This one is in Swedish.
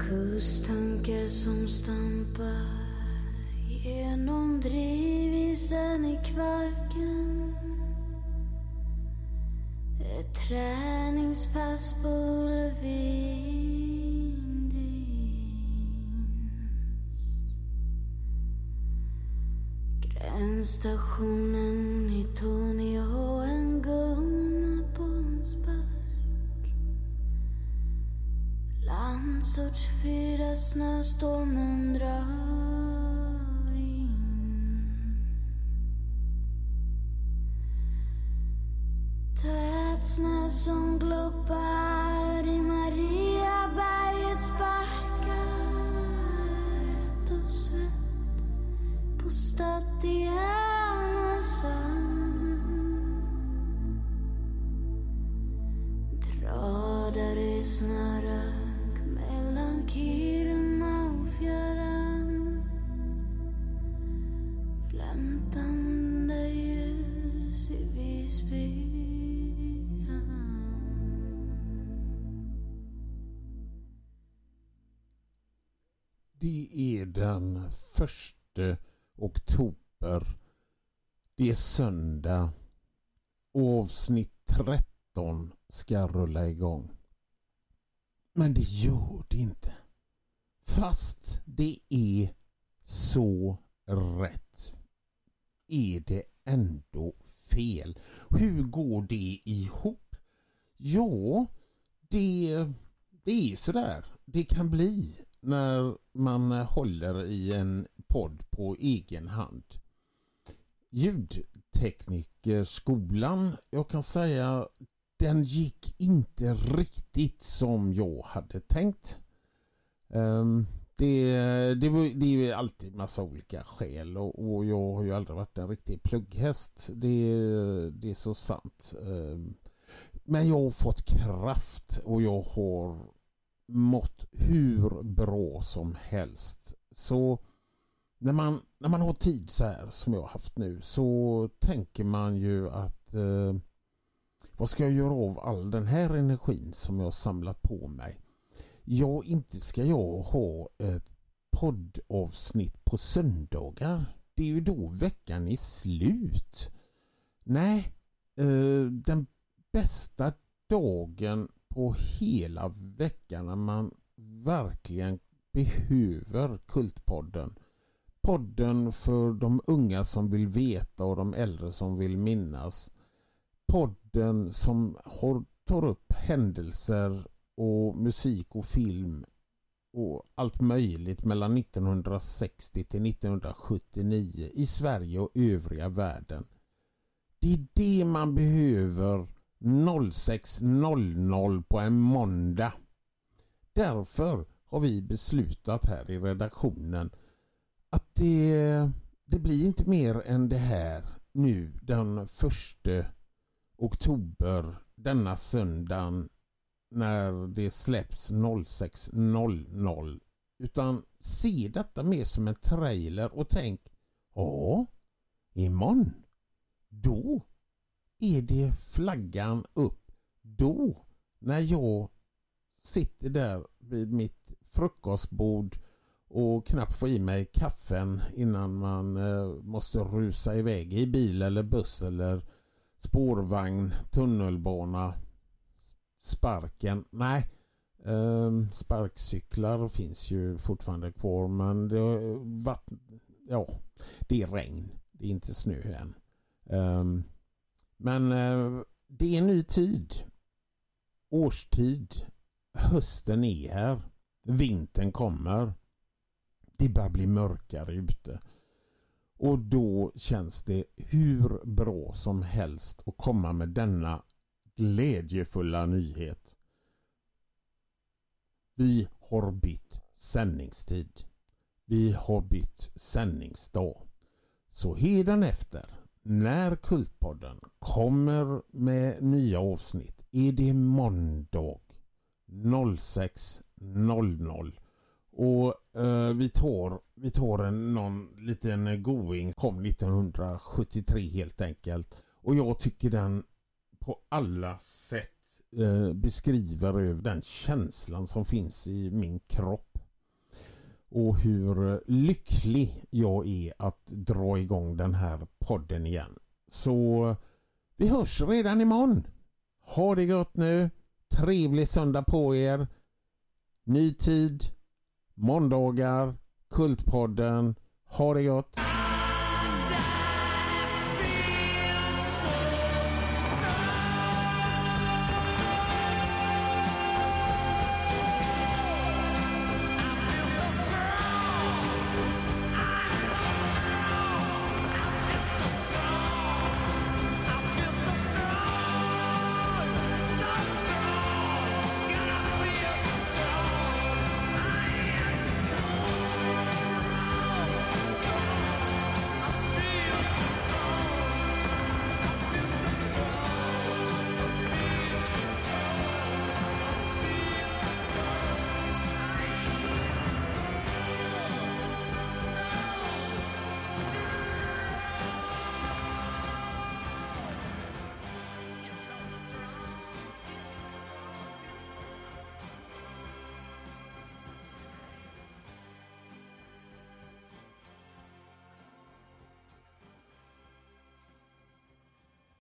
Kusttankar som stampar genom drivisen i kvarken. Ett träningspass på Ulvindins. Gränsstationen i Torneå, en gumma på en spark. Landsortsfyra, snöstormen drar in. Tät snö som gloppar i Mariabergets backar. Rött och svett på Stadt Väntande ljus i Visby. Det är den första oktober. Det är söndag. Och avsnitt 13 ska rulla igång. Men det gör det inte. Fast det är så rätt. Är det ändå fel? Hur går det ihop? Ja, det, det är sådär. Det kan bli när man håller i en podd på egen hand. Ljudteknikerskolan, jag kan säga den gick inte riktigt som jag hade tänkt. Um, det, det, det är alltid massa olika skäl och, och jag har ju aldrig varit en riktig plugghäst. Det, det är så sant. Ehm, men jag har fått kraft och jag har mått hur bra som helst. Så när man, när man har tid så här som jag har haft nu så tänker man ju att eh, vad ska jag göra av all den här energin som jag har samlat på mig? Ja, inte ska jag ha ett poddavsnitt på söndagar. Det är ju då veckan är slut. Nej, eh, den bästa dagen på hela veckan när man verkligen behöver Kultpodden. Podden för de unga som vill veta och de äldre som vill minnas. Podden som har, tar upp händelser och musik och film och allt möjligt mellan 1960 till 1979 i Sverige och övriga världen. Det är det man behöver 06.00 på en måndag. Därför har vi beslutat här i redaktionen att det, det blir inte mer än det här nu den första oktober denna söndagen när det släpps 06.00 utan se detta mer som en trailer och tänk ja, imorgon? Då? Är det flaggan upp. Då? När jag sitter där vid mitt frukostbord och knappt få i mig kaffen innan man eh, måste rusa iväg i bil eller buss eller spårvagn, tunnelbana, sparken. Nej, eh, sparkcyklar finns ju fortfarande kvar men det, har ja, det är regn. Det är inte snö än. Eh, men eh, det är en ny tid. Årstid. Hösten är här. Vintern kommer. Det börjar bli mörkare ute. Och då känns det hur bra som helst att komma med denna glädjefulla nyhet. Vi har bytt sändningstid. Vi har bytt sändningsdag. Så heden efter när Kultpodden kommer med nya avsnitt är det måndag 06.00 och eh, vi tar, vi tar en någon liten going kom 1973 helt enkelt och jag tycker den på alla sätt eh, beskriver eh, den känslan som finns i min kropp och hur eh, lycklig jag är att dra igång den här podden igen. Så eh, vi hörs redan imorgon. Ha det gott nu. Trevlig söndag på er. Ny tid. Måndagar. Kultpodden. Ha det gott.